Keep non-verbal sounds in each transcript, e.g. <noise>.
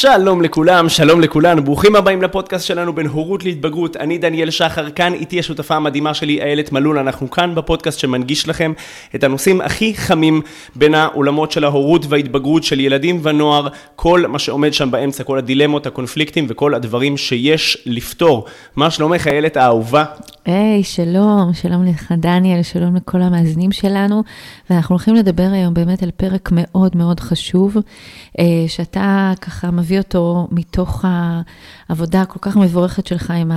שלום לכולם, שלום לכולנו, ברוכים הבאים לפודקאסט שלנו בין הורות להתבגרות. אני דניאל שחר, כאן איתי השותפה המדהימה שלי, איילת מלול. אנחנו כאן בפודקאסט שמנגיש לכם את הנושאים הכי חמים בין העולמות של ההורות וההתבגרות של ילדים ונוער, כל מה שעומד שם באמצע, כל הדילמות, הקונפליקטים וכל הדברים שיש לפתור. מה שלומך, איילת האהובה? היי, hey, שלום, שלום לך דניאל, שלום לכל המאזינים שלנו, ואנחנו הולכים לדבר היום באמת על פרק מאוד מאוד חשוב, אה, שאתה ככה מביא אותו מתוך העבודה הכל כך מבורכת שלך עם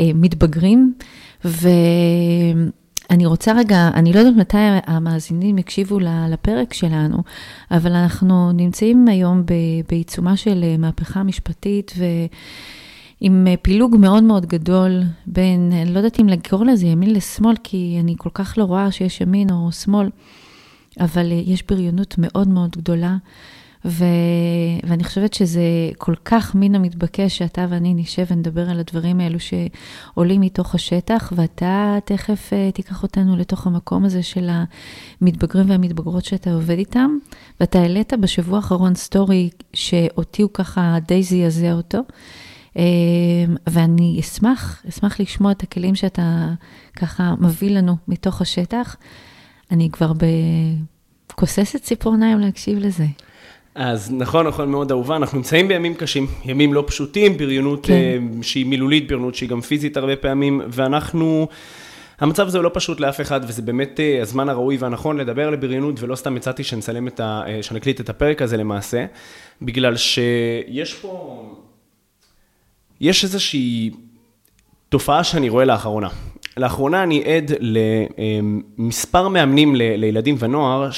המתבגרים, ואני רוצה רגע, אני לא יודעת מתי המאזינים יקשיבו לפרק שלנו, אבל אנחנו נמצאים היום בעיצומה של מהפכה משפטית, ו... עם אה, פילוג מאוד מאוד גדול בין, אני לא יודעת אם לקרוא לזה ימין לשמאל, כי אני כל כך לא רואה שיש ימין או שמאל, אבל אה, יש בריונות מאוד מאוד גדולה, ו... ואני חושבת שזה כל כך מן המתבקש שאתה ואני נשב ונדבר על הדברים האלו שעולים מתוך השטח, ואתה תכף אה, תיקח אותנו לתוך המקום הזה של המתבגרים והמתבגרות שאתה עובד איתם, ואתה העלית בשבוע האחרון סטורי שאותי הוא ככה די זעזע אותו. אמ, ואני אשמח, אשמח לשמוע את הכלים שאתה ככה מביא לנו מתוך השטח. אני כבר בכוססת ציפורניים להקשיב לזה. אז נכון, נכון מאוד אהובה, אנחנו נמצאים בימים קשים, ימים לא פשוטים, בריונות כן. uh, שהיא מילולית, בריונות שהיא גם פיזית הרבה פעמים, ואנחנו, המצב הזה הוא לא פשוט לאף אחד, וזה באמת uh, הזמן הראוי והנכון לדבר על בריונות, ולא סתם הצעתי שנצלם את ה... Uh, שנקליט את הפרק הזה למעשה, בגלל שיש פה... יש איזושהי תופעה שאני רואה לאחרונה. לאחרונה אני עד למספר מאמנים לילדים ונוער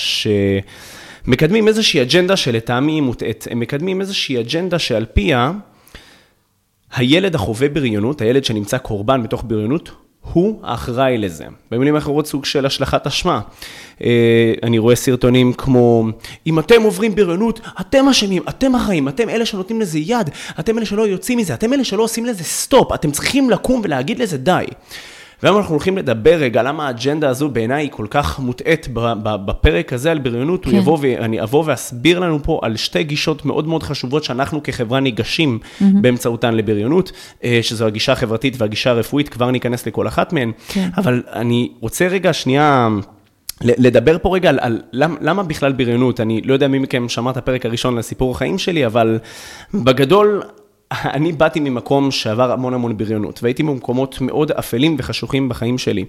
שמקדמים איזושהי אג'נדה שלטעמי היא מוטעית. הם מקדמים איזושהי אג'נדה שעל פיה הילד החווה בריונות, הילד שנמצא קורבן בתוך בריונות, הוא האחראי לזה. במילים אחרות סוג של השלכת אשמה. אה, אני רואה סרטונים כמו, אם אתם עוברים בריונות, אתם אשמים, אתם אחראים, אתם אלה שנותנים לזה יד, אתם אלה שלא יוצאים מזה, אתם אלה שלא עושים לזה סטופ, אתם צריכים לקום ולהגיד לזה די. והיום אנחנו הולכים לדבר רגע למה האג'נדה הזו בעיניי היא כל כך מוטעית בפרק הזה על בריונות, כן. הוא יבוא ואני אבוא ואסביר לנו פה על שתי גישות מאוד מאוד חשובות שאנחנו כחברה ניגשים mm-hmm. באמצעותן לבריונות, אה, שזו הגישה החברתית והגישה הרפואית, כבר ניכנס לכל אחת מהן, כן. אבל אני רוצה רגע שנייה... לדבר פה רגע על, על למה, למה בכלל בריונות, אני לא יודע מי מכם שמע את הפרק הראשון לסיפור החיים שלי, אבל בגדול, אני באתי ממקום שעבר המון המון בריונות, והייתי במקומות מאוד אפלים וחשוכים בחיים שלי.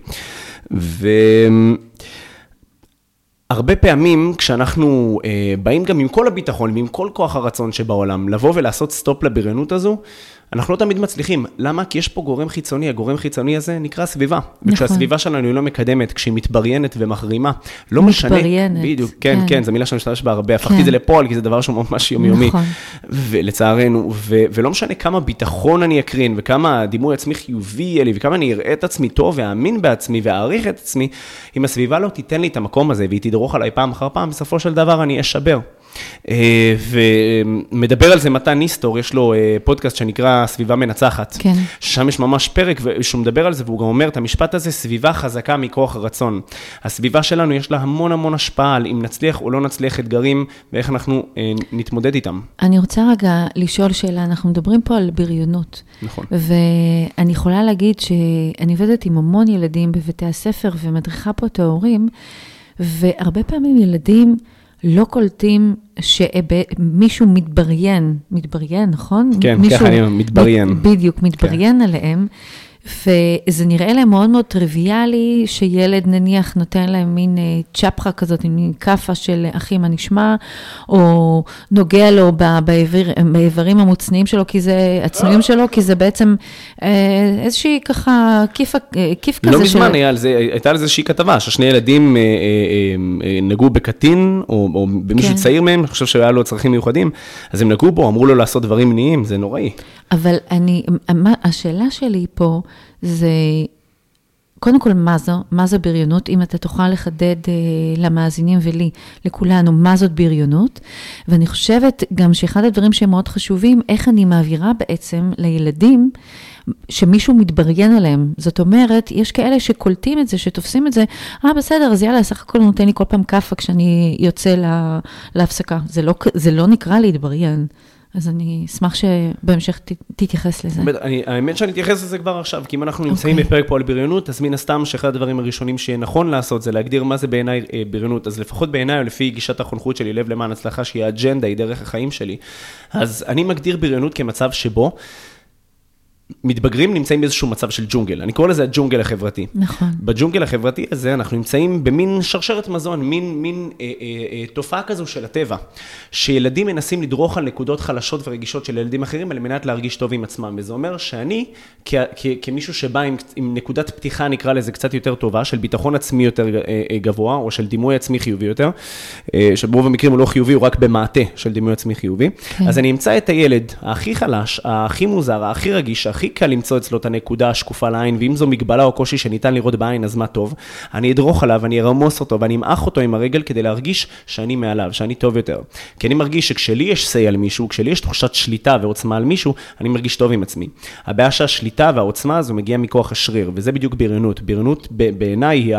והרבה פעמים כשאנחנו אה, באים גם עם כל הביטחון ועם כל כוח הרצון שבעולם, לבוא ולעשות סטופ לבריונות הזו, אנחנו לא תמיד מצליחים. למה? כי יש פה גורם חיצוני, הגורם החיצוני הזה נקרא סביבה. נכון. וכשהסביבה שלנו היא לא מקדמת, כשהיא מתבריינת ומחרימה, לא משנה... מתבריינת. בדיוק, כן, כן, כן, זו מילה שאני משתמש בה הרבה. הפכתי את זה כן. לפועל, כי זה דבר שהוא ממש יומיומי. נכון. ולצערנו, ו- ולא משנה כמה ביטחון אני אקרין, וכמה דימוי עצמי חיובי יהיה לי, וכמה אני אראה את עצמי טוב, ואאמין בעצמי, ואעריך את עצמי, אם הסביבה לא תיתן לי את המקום הזה, והיא תדרוך עליי פעם אחר פעם, בסופו של דבר אני אשבר. אה, ומדבר על זה מתן ניסטור, יש לו אה, פודקאסט שנקרא סביבה מנצחת. כן. שם יש ממש פרק שהוא מדבר על זה, והוא גם אומר את המשפט הזה, סביבה חזקה מכוח הרצון. הסביבה שלנו יש לה המון המון השפעה על אם נצליח או לא נצליח אתגרים, ואיך אנחנו אה, נתמודד איתם. אני רוצה רגע לשאול שאלה, אנחנו מדברים פה על בריונות. נכון. ואני יכולה להגיד שאני עובדת עם המון ילדים בבתי הספר ומדריכה פה את ההורים, והרבה פעמים ילדים... לא קולטים שמישהו מתבריין, מתבריין, נכון? כן, מישהו, ככה אני אומר, מתבריין. בדיוק, מתבריין כן. עליהם. וזה נראה להם מאוד מאוד טריוויאלי, שילד נניח נותן להם מין אה, צ'פחה כזאת, מין כאפה של אחי מה נשמע, או נוגע לו באיבר, באיברים המוצנעים שלו, כי זה, הצנועים שלו, כי זה בעצם אה, איזושהי ככה כיף, אה, כיף לא כזה. לא מזמן של... על זה, הייתה על זה איזושהי כתבה, ששני ילדים נגעו בקטין, או, או במישהו כן. צעיר מהם, אני חושב שהיה לו צרכים מיוחדים, אז הם נגעו בו, אמרו לו לעשות דברים מיניים, זה נוראי. אבל אני, השאלה שלי פה זה, קודם כל, מה זו? מה זו בריונות? אם אתה תוכל לחדד אה, למאזינים ולי, לכולנו, מה זאת בריונות? ואני חושבת גם שאחד הדברים שהם מאוד חשובים, איך אני מעבירה בעצם לילדים שמישהו מתבריין עליהם. זאת אומרת, יש כאלה שקולטים את זה, שתופסים את זה, אה, בסדר, אז יאללה, סך הכל נותן לי כל פעם כאפה כשאני יוצא לה, להפסקה. זה לא, זה לא נקרא להתבריין. אז אני אשמח שבהמשך ת, תתייחס לזה. אני, האמת שאני אתייחס לזה כבר עכשיו, כי אם אנחנו נמצאים okay. אוקיי. בפרק פה על בריונות, אז מן הסתם שאחד הדברים הראשונים שיהיה נכון לעשות זה להגדיר מה זה בעיניי אה, בריונות. אז לפחות בעיניי, או לפי גישת החונכות שלי, לב למען הצלחה, שהיא האג'נדה, היא דרך החיים שלי, אז אני מגדיר בריונות כמצב שבו מתבגרים נמצאים באיזשהו מצב של ג'ונגל, אני קורא לזה הג'ונגל החברתי. נכון. בג'ונגל החברתי הזה אנחנו נמצאים במין שרשרת מזון, מין, מין אה, אה, אה, תופעה כזו של הטבע, שילדים מנסים לדרוך על נקודות חלשות ורגישות של ילדים אחרים על מנת להרגיש טוב עם עצמם, וזה אומר שאני, כ, כ, כמישהו שבא עם, עם נקודת פתיחה, נקרא לזה קצת יותר טובה, של ביטחון עצמי יותר אה, אה, גבוה, או של דימוי עצמי חיובי יותר, אה, שברוב המקרים הוא לא חיובי, הוא רק במעטה של דימוי עצמי חיובי, כן. אז אני אמצא את הילד הכי חלש, הכי מוזר, הכי רגיש, הכי קל למצוא אצלו את הנקודה השקופה לעין, ואם זו מגבלה או קושי שניתן לראות בעין, אז מה טוב. אני אדרוך עליו, אני ארמוס אותו ואני אמעך אותו עם הרגל כדי להרגיש שאני מעליו, שאני טוב יותר. כי אני מרגיש שכשלי יש say על מישהו, כשלי יש תחושת שליטה ועוצמה על מישהו, אני מרגיש טוב עם עצמי. הבעיה שהשליטה והעוצמה הזו מגיעה מכוח השריר, וזה בדיוק בריונות. בריונות בעיניי היא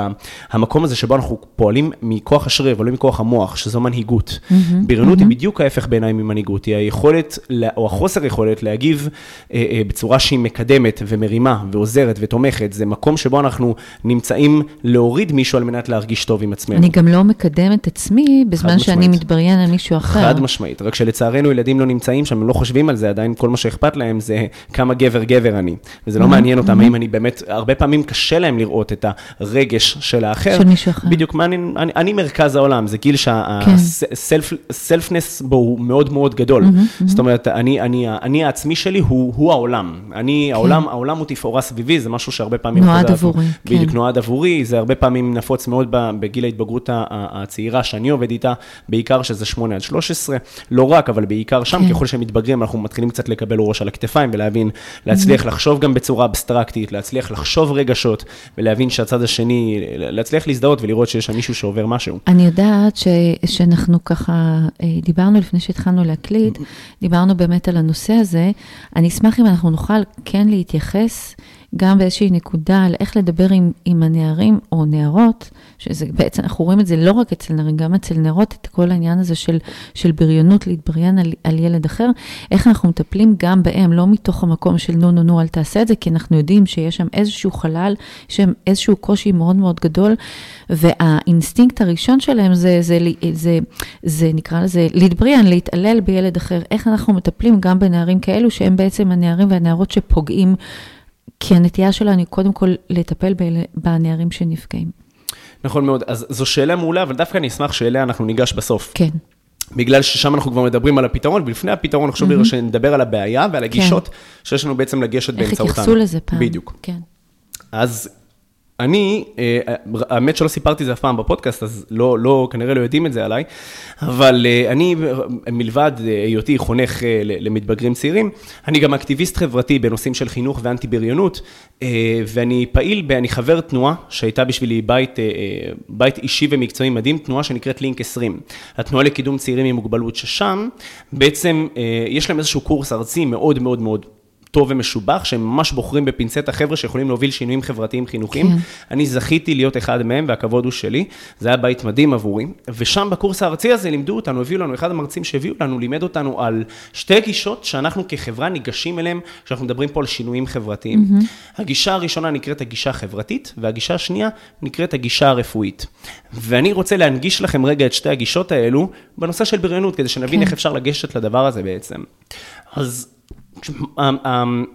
המקום הזה שבו אנחנו פועלים מכוח השריר ולא מכוח המוח, שזו מנהיגות. Mm-hmm, בריונות mm-hmm. היא בדיוק ההפך בעיניי ממנהיגות, היא היכולת, או החוסר יכולת להגיב אה, אה, בצורה שהיא מקדמת ומרימה ועוזרת ותומכת, זה מקום שבו אנחנו נמצאים להוריד מישהו על מנת להרגיש טוב עם עצמנו. אני גם לא מקדם את עצמי בזמן שאני מתבריין על מישהו אחר. חד משמעית, רק שלצערנו ילדים לא נמצאים שם, הם לא חושבים על זה, עדיין כל מה שאכפת להם זה כמה גבר גבר אני. וזה לא mm-hmm, מעניין אותם, mm-hmm. האם אני באמת, הרבה פעמים קשה להם לראות את הרגש של האחר. של מישהו אחר. בדיוק, מה אני, אני, אני מרכז העולם, זה גיל שהסלפנס כן. בו הוא מאוד מאוד גדול. Mm-hmm, זאת אומרת, אני, העצמי שלי הוא העולם. אני, כן. העולם, העולם הוא תפאורה סביבי, זה משהו שהרבה פעמים... נועד עבורי, כן. בדיוק, נועד עבורי, זה הרבה פעמים נפוץ מאוד בגיל ההתבגרות הצעירה שאני עובד איתה, בעיקר שזה 8 עד 13, לא רק, אבל בעיקר שם, כן. ככל שהם מתבגרים, אנחנו מתחילים קצת לקבל ראש על הכתפיים ולהבין, להצליח mm-hmm. לחשוב גם בצורה אבסטרקטית, להצליח לחשוב רגשות, ולהבין שהצד השני, להצליח להזדהות ולראות שיש שם מישהו שעובר משהו. אני יודעת ש, שאנחנו ככה, אה, דיברנו לפני שהתחלנו להקליט, דיברנו באמת על הנושא הזה. אני אשמח אם אנחנו נוכל כן להתייחס גם באיזושהי נקודה על איך לדבר עם, עם הנערים או נערות, שזה בעצם, אנחנו רואים את זה לא רק אצל נערים, גם אצל נערות, את כל העניין הזה של, של בריונות, להתבריין על, על ילד אחר, איך אנחנו מטפלים גם בהם, לא מתוך המקום של נו נו נו, אל תעשה את זה, כי אנחנו יודעים שיש שם איזשהו חלל, יש שם איזשהו קושי מאוד מאוד גדול, והאינסטינקט הראשון שלהם זה, זה, זה, זה, זה נקרא לזה, להתבריין, להתעלל בילד אחר. איך אנחנו מטפלים גם בנערים כאלו, שהם בעצם הנערים והנערות שפוגעים. כי הנטייה שלנו היא קודם כל לטפל בנערים שנפגעים. נכון מאוד, אז זו שאלה מעולה, אבל דווקא אני אשמח שאליה אנחנו ניגש בסוף. כן. בגלל ששם אנחנו כבר מדברים על הפתרון, ולפני הפתרון חשוב לי שנדבר על הבעיה ועל הגישות כן. שיש לנו בעצם לגשת באמצעותן. איך התייחסו לזה פעם. בדיוק. כן. אז אני, אה, האמת שלא סיפרתי זה אף פעם בפודקאסט, אז לא, לא, כנראה לא יודעים את זה עליי, אבל אה, אני, מלבד אה, היותי חונך למתבגרים צעירים, אני גם אקטיביסט חברתי בנושאים של חינוך ואנטי בריונות, ואני פעיל, אני חבר תנועה שהייתה בשבילי בית, בית אישי ומקצועי מדהים, תנועה שנקראת לינק 20, התנועה לקידום צעירים עם מוגבלות, ששם בעצם יש להם איזשהו קורס ארצי מאוד מאוד מאוד טוב ומשובח, שהם ממש בוחרים בפינצטה חבר'ה שיכולים להוביל שינויים חברתיים חינוכיים. כן. אני זכיתי להיות אחד מהם, והכבוד הוא שלי. זה היה בית מדהים עבורי. ושם בקורס הארצי הזה לימדו אותנו, הביאו לנו, אחד המרצים שהביאו לנו, לימד אותנו על שתי גישות שאנחנו כחברה ניגשים אליהם, כשאנחנו מדברים פה על שינויים חברתיים. Mm-hmm. הגישה הראשונה נקראת הגישה החברתית, והגישה השנייה נקראת הגישה הרפואית. ואני רוצה להנגיש לכם רגע את שתי הגישות האלו בנושא של בריונות, כדי שנבין כן. איך אפשר לגשת לדבר הזה בעצם. אז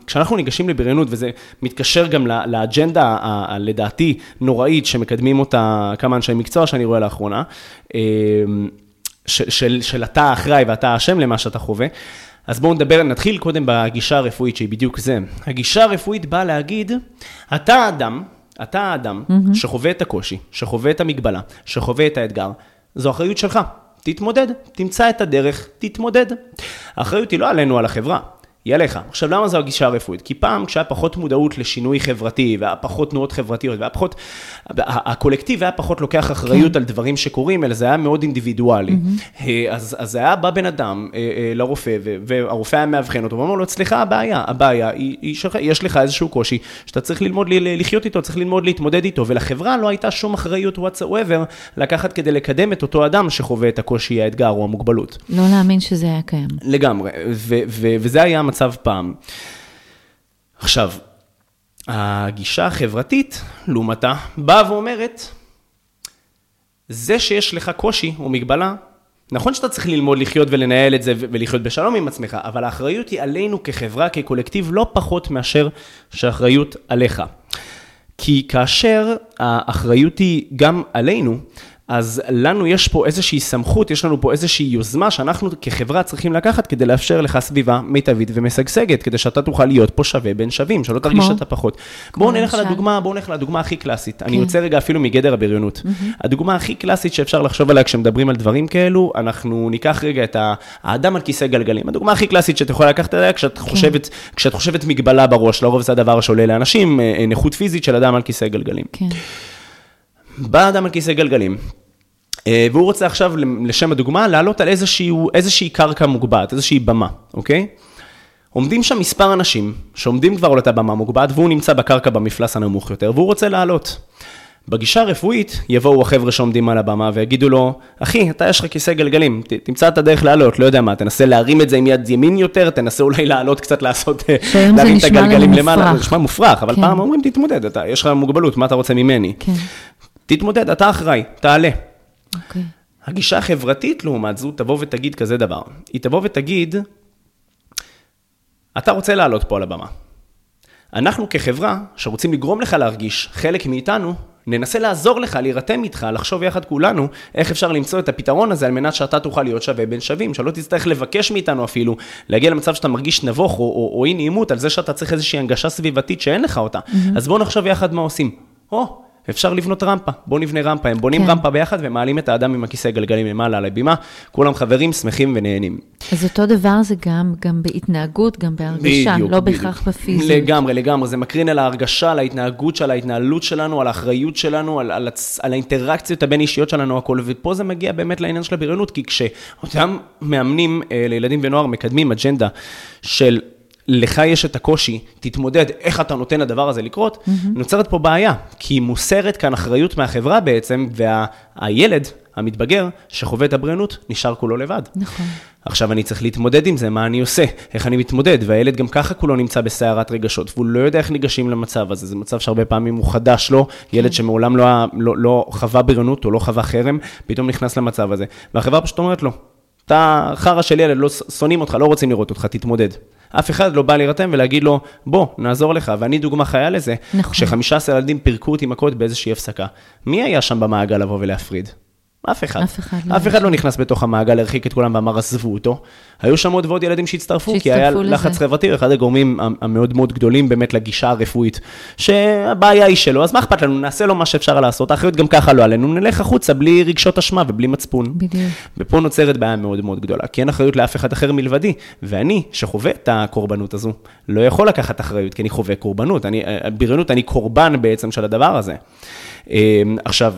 כשאנחנו ניגשים לבריונות, וזה מתקשר גם לאג'נדה לדעתי נוראית שמקדמים אותה כמה אנשי מקצוע שאני רואה לאחרונה, אמ, של, של, של אתה האחראי ואתה האשם למה שאתה חווה, אז בואו נדבר, נתחיל קודם בגישה הרפואית שהיא בדיוק זה. הגישה הרפואית באה להגיד, אתה האדם, אתה האדם mm-hmm. שחווה את הקושי, שחווה את המגבלה, שחווה את האתגר, זו אחריות שלך. תתמודד, תמצא את הדרך, תתמודד. האחריות היא לא עלינו, על החברה. היא עליך. עכשיו, למה זו הגישה הרפואית? כי פעם, כשהיה פחות מודעות לשינוי חברתי, והיה פחות תנועות חברתיות, והיה פחות, הקולקטיב היה פחות לוקח אחריות כן. על דברים שקורים, אלא זה היה מאוד אינדיבידואלי. Mm-hmm. אז, אז היה בא בן אדם אה, אה, לרופא, והרופא היה מאבחן אותו, ואומר לו, סליחה, הבעיה, הבעיה היא, היא שלך, יש לך איזשהו קושי, שאתה צריך ללמוד לחיות איתו, צריך ללמוד להתמודד איתו, ולחברה לא הייתה שום אחריות whatsoever לקחת כדי לקדם את אותו אדם שחווה את הקושי, האתגר או המוגבלות. לא להאמין שזה היה קיים. לגמרי, ו- ו- וזה היה המצב פעם. עכשיו, הגישה החברתית, לעומתה, באה ואומרת, זה שיש לך קושי או מגבלה, נכון שאתה צריך ללמוד לחיות ולנהל את זה ולחיות בשלום עם עצמך, אבל האחריות היא עלינו כחברה, כקולקטיב, לא פחות מאשר שהאחריות עליך. כי כאשר האחריות היא גם עלינו, אז לנו יש פה איזושהי סמכות, יש לנו פה איזושהי יוזמה שאנחנו כחברה צריכים לקחת כדי לאפשר לך סביבה מיטבית ומשגשגת, כדי שאתה תוכל להיות פה שווה בין שווים, שלא תרגיש שאתה פחות. בואו נלך לדוגמה, בואו נלך לדוגמה הכי קלאסית. כן. אני יוצא רגע אפילו מגדר הבריונות. Mm-hmm. הדוגמה הכי קלאסית שאפשר לחשוב עליה כשמדברים על דברים כאלו, אנחנו ניקח רגע את האדם על כיסא גלגלים. הדוגמה הכי קלאסית שאת יכולה לקחת עליה כשאת כן. חושבת, כשאת חושבת מגבלה בראש, לרוב זה הדבר שעולה לאנשים, אה, אה, נכות פיזית של אדם על כיסא גלגלים. כן. בא אדם על כיסא גלגלים, והוא רוצה עכשיו, לשם הדוגמה, לעלות על איזושהי, איזושהי קרקע מוגבעת, איזושהי במה, אוקיי? עומדים שם מספר אנשים שעומדים כבר על אותה במה מוגבעת, והוא נמצא בקרקע במפלס הנמוך יותר, והוא רוצה לעלות. בגישה הרפואית יבואו החבר'ה שעומדים על הבמה ויגידו לו, אחי, אתה יש לך כיסא גלגלים, ת, תמצא את הדרך לעלות, לא יודע מה, תנסה להרים את זה עם יד ימין יותר, תנסה אולי לעלות קצת, לעשות, להרים את הגלגלים למעלה, זה נשמע מופרך, אבל כן. פעם אומרים, תתמודד, אתה, יש לך מוגבלות, מה אתה רוצה ממני? כן. תתמודד, אתה אחראי, תעלה. Okay. אוקיי. הגישה החברתית, לעומת זו, תבוא ותגיד כזה דבר. היא תבוא ותגיד, אתה רוצה לעלות פה על הבמה. אנחנו כחברה, שרוצים לגרום לך להרגיש חלק מאיתנו, ננסה לעזור לך, להירתם איתך, לחשוב יחד כולנו, איך אפשר למצוא את הפתרון הזה על מנת שאתה תוכל להיות שווה בין שווים, שלא תצטרך לבקש מאיתנו אפילו, להגיע למצב שאתה מרגיש נבוך או, או, או אי נעימות על זה שאתה צריך איזושהי הנגשה סביבתית שאין לך אותה. Mm-hmm. אז בואו נחשוב יחד מה עושים. או, אפשר לבנות רמפה, בואו נבנה רמפה, הם בונים כן. רמפה ביחד ומעלים את האדם עם הכיסא גלגלים למעלה על הבימה, כולם חברים, שמחים ונהנים. אז אותו דבר זה גם, גם בהתנהגות, גם בהרגשה, בדיוק, לא בהכרח בפיזיות. לגמרי, לגמרי, זה מקרין על ההרגשה, על ההתנהגות של ההתנהלות שלנו, על האחריות שלנו, על, על, על האינטראקציות הבין-אישיות שלנו, הכל, ופה זה מגיע באמת לעניין של הבריונות, כי כשאותם מאמנים אה, לילדים ונוער מקדמים אג'נדה של לך יש את הקושי, תתמודד, איך אתה נותן לדבר הזה לקרות, mm-hmm. נוצרת פה בעיה, כי מוסרת כאן אחריות מהחברה בעצם, והילד, וה, המתבגר, שחווה את הבריונות, נשאר כולו לבד. נכון. עכשיו אני צריך להתמודד עם זה, מה אני עושה, איך אני מתמודד, והילד גם ככה כולו נמצא בסערת רגשות, והוא לא יודע איך ניגשים למצב הזה, זה מצב שהרבה פעמים הוא חדש לו, כן. ילד שמעולם לא, לא, לא חווה בריונות או לא חווה חרם, פתאום נכנס למצב הזה, והחברה פשוט אומרת לו, אתה חרא של ילד, לא שונאים אותך, לא רוצים לראות אותך, תתמודד. אף אחד לא בא להירתם ולהגיד לו, בוא, נעזור לך, ואני דוגמה חיה לזה. נכון. כש-15 ילדים פירקו אותי מכות באיזושהי הפסקה. מי היה שם במעגל לבוא ולהפריד? אף אחד. אף אחד לא. אף אחד לא נכנס בתוך המעגל, הרחיק את כולם ואמר, עזבו אותו. היו שם עוד ועוד ילדים שהצטרפו, כי היה לזה. לחץ חברתי, אחד הגורמים המאוד מאוד גדולים באמת לגישה הרפואית, שהבעיה היא שלו, אז מה אכפת לנו, נעשה לו מה שאפשר לעשות, האחריות גם ככה לא עלינו, נלך החוצה בלי רגשות אשמה ובלי מצפון. בדיוק. ופה נוצרת בעיה מאוד מאוד גדולה, כי אין אחריות לאף אחד אחר מלבדי, ואני, שחווה את הקורבנות הזו, לא יכול לקחת אחריות, כי אני חווה קורבנות, אני, בריונות, אני קורבן בעצם של הדבר הזה. אמ, עכשיו,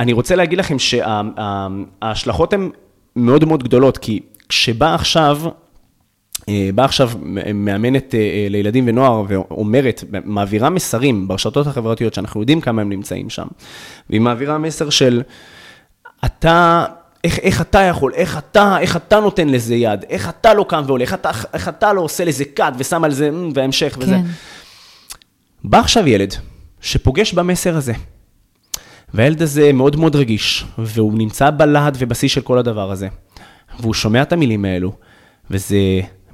אני רוצה להגיד לכם שההשלכות הן מאוד מאוד גדולות, כי כשבא עכשיו, אה, באה עכשיו מאמנת אה, לילדים ונוער ואומרת, מעבירה מסרים ברשתות החברתיות, שאנחנו יודעים כמה הם נמצאים שם, והיא מעבירה מסר של, אתה, איך, איך אתה יכול, איך אתה, איך אתה נותן לזה יד, איך אתה לא קם והולך, איך אתה, איך אתה לא עושה לזה cut ושם על זה והמשך וזה. כן. בא עכשיו ילד שפוגש במסר הזה. והילד הזה מאוד מאוד רגיש, והוא נמצא בלהט ובשיא של כל הדבר הזה. והוא שומע את המילים האלו, וזה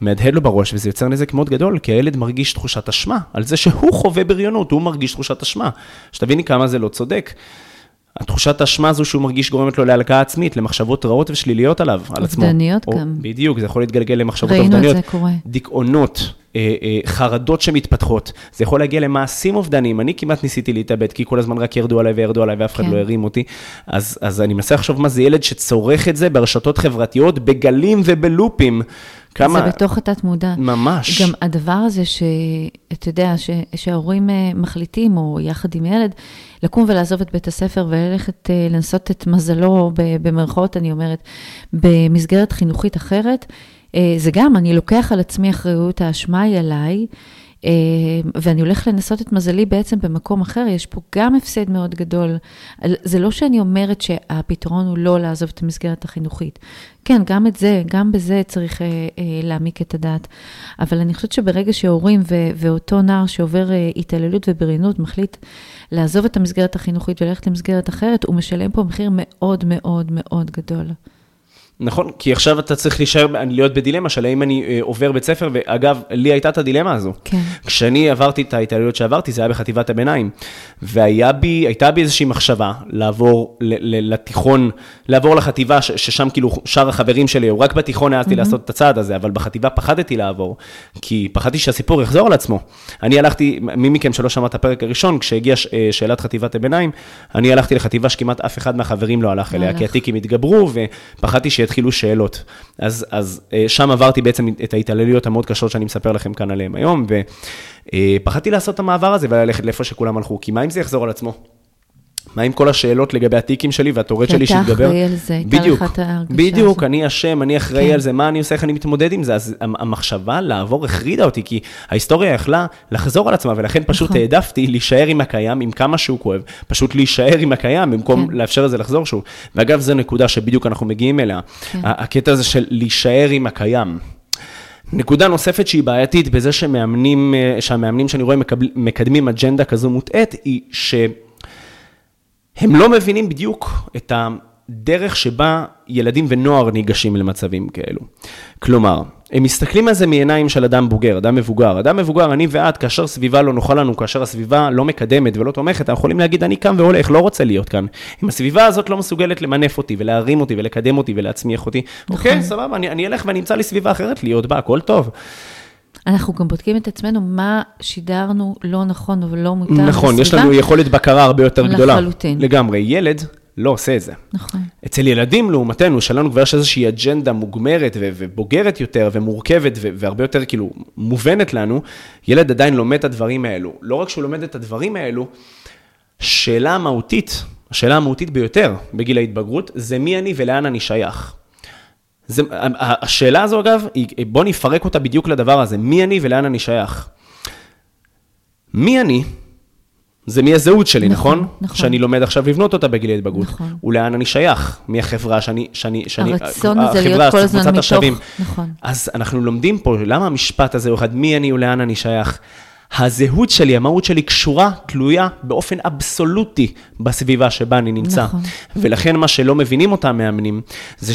מהדהד לו בראש, וזה יוצר נזק מאוד גדול, כי הילד מרגיש תחושת אשמה על זה שהוא חווה בריונות, הוא מרגיש תחושת אשמה. שתביני כמה זה לא צודק. התחושת האשמה הזו שהוא מרגיש גורמת לו להלקאה עצמית, למחשבות רעות ושליליות עליו, על עצמו. אובדניות גם. בדיוק, זה יכול להתגלגל למחשבות אובדניות. ראינו את זה קורה. דיכאונות, חרדות שמתפתחות, זה יכול להגיע למעשים אובדניים. אני כמעט ניסיתי להתאבד, כי כל הזמן רק ירדו עליי וירדו עליי ואף אחד כן. לא הרים אותי. אז, אז אני מנסה לחשוב מה זה ילד שצורך את זה ברשתות חברתיות, בגלים ובלופים. כמה... זה בתוך התת מודע. ממש. גם הדבר הזה שאתה יודע, ש, שההורים אה, מחליטים, או יחד עם ילד, לקום ולעזוב את בית הספר וללכת אה, לנסות את מזלו, במרכאות אני אומרת, במסגרת חינוכית אחרת, אה, זה גם, אני לוקח על עצמי אחריות, האשמה היא עליי. אה, ואני הולך לנסות את מזלי בעצם במקום אחר, יש פה גם הפסד מאוד גדול. זה לא שאני אומרת שהפתרון הוא לא לעזוב את המסגרת החינוכית. כן, גם את זה, גם בזה צריך אה, אה, להעמיק את הדעת. אבל אני חושבת שברגע שהורים ו- ואותו נער שעובר אה, התעללות ובריונות מחליט לעזוב את המסגרת החינוכית וללכת למסגרת אחרת, הוא משלם פה מחיר מאוד מאוד מאוד גדול. נכון, כי עכשיו אתה צריך להישאר, להיות בדילמה של האם אני אה, עובר בית ספר, ואגב, לי הייתה את הדילמה הזו. כן. כשאני עברתי את ההתעללות שעברתי, זה היה בחטיבת הביניים. והייתה בי איזושהי מחשבה לעבור ל, ל, לתיכון, לעבור לחטיבה, ש, ששם כאילו שאר החברים שלי, רק בתיכון העזתי mm-hmm. לעשות את הצעד הזה, אבל בחטיבה פחדתי לעבור, כי פחדתי שהסיפור יחזור על עצמו. אני הלכתי, מי מכם שלא שמע את הפרק הראשון, כשהגיעה אה, שאלת חטיבת הביניים, אני הלכתי לחטיבה שכמעט אף אחד מהחברים לא הלך אליה, כי התיקים התגברו, ופחדתי שיתחילו שאלות. אז, אז אה, שם עברתי בעצם את ההתעללויות המאוד קשות שאני מספר לכם כאן עליהן היום, ופחדתי לעשות את המעבר הזה וללכת לאיפה שכולם הלכו, כי מה אם זה יחזור על עצמו? מה עם כל השאלות לגבי התיקים שלי והטורט שלי שהתגבר? כי אתה אחראי על זה, הייתה לך את ההרגשה הזאת. בדיוק, אני אשם, אני אחראי כן. על זה, מה אני עושה, איך אני מתמודד עם זה? אז המחשבה לעבור החרידה אותי, כי ההיסטוריה יכלה לחזור על עצמה, ולכן פשוט נכון. העדפתי להישאר עם הקיים, עם כמה שהוא כואב, פשוט להישאר עם הקיים, במקום כן. לאפשר לזה לחזור שוב. ואגב, זו נקודה שבדיוק אנחנו מגיעים אליה. כן. הקטע הזה של להישאר עם הקיים. נקודה נוספת שהיא בעייתית בזה שמאמנים, אה, שהמאמנים שאני רואה מקבל, מקדמים אג'נדה כזו מוטעית, היא ש... הם לא מבינים בדיוק את הדרך שבה ילדים ונוער ניגשים למצבים כאלו. כלומר, הם מסתכלים על זה מעיניים של אדם בוגר, אדם מבוגר. אדם מבוגר, אני ואת, כאשר סביבה לא נוחה לנו, כאשר הסביבה לא מקדמת ולא תומכת, אנחנו יכולים להגיד, אני קם והולך, לא רוצה להיות כאן. אם הסביבה הזאת לא מסוגלת למנף אותי ולהרים אותי ולקדם אותי ולהצמיח אותי, נכון. אוקיי, סבבה, אני, אני אלך ואני אמצא לי סביבה אחרת להיות בה, הכל טוב. אנחנו גם בודקים את עצמנו, מה שידרנו לא נכון ולא מותר נכון, בסביבה. יש לנו יכולת בקרה הרבה יותר גדולה. לחלוטין. לגמרי. ילד לא עושה את זה. נכון. אצל ילדים, לעומתנו, שלנו כבר יש איזושהי אג'נדה מוגמרת ובוגרת יותר ומורכבת והרבה יותר כאילו מובנת לנו, ילד עדיין לומד את הדברים האלו. לא רק שהוא לומד את הדברים האלו, שאלה המהותית, השאלה המהותית ביותר בגיל ההתבגרות, זה מי אני ולאן אני שייך. זה, השאלה הזו, אגב, בוא נפרק אותה בדיוק לדבר הזה, מי אני ולאן אני שייך. מי אני, זה מי הזהות שלי, נכון? נכון? נכון. שאני לומד עכשיו לבנות אותה בגיל ההתבגרות. נכון. ולאן אני שייך, מי החברה שאני, שאני, שאני, הרצון הזה להיות כל הזמן מתוך, השווים. נכון. אז אנחנו לומדים פה, למה המשפט הזה הוא אחד, מי אני ולאן אני שייך? הזהות שלי, המהות שלי קשורה, תלויה באופן אבסולוטי בסביבה שבה אני נמצא. נכון. ולכן מה שלא מבינים אותם מאמנים, זה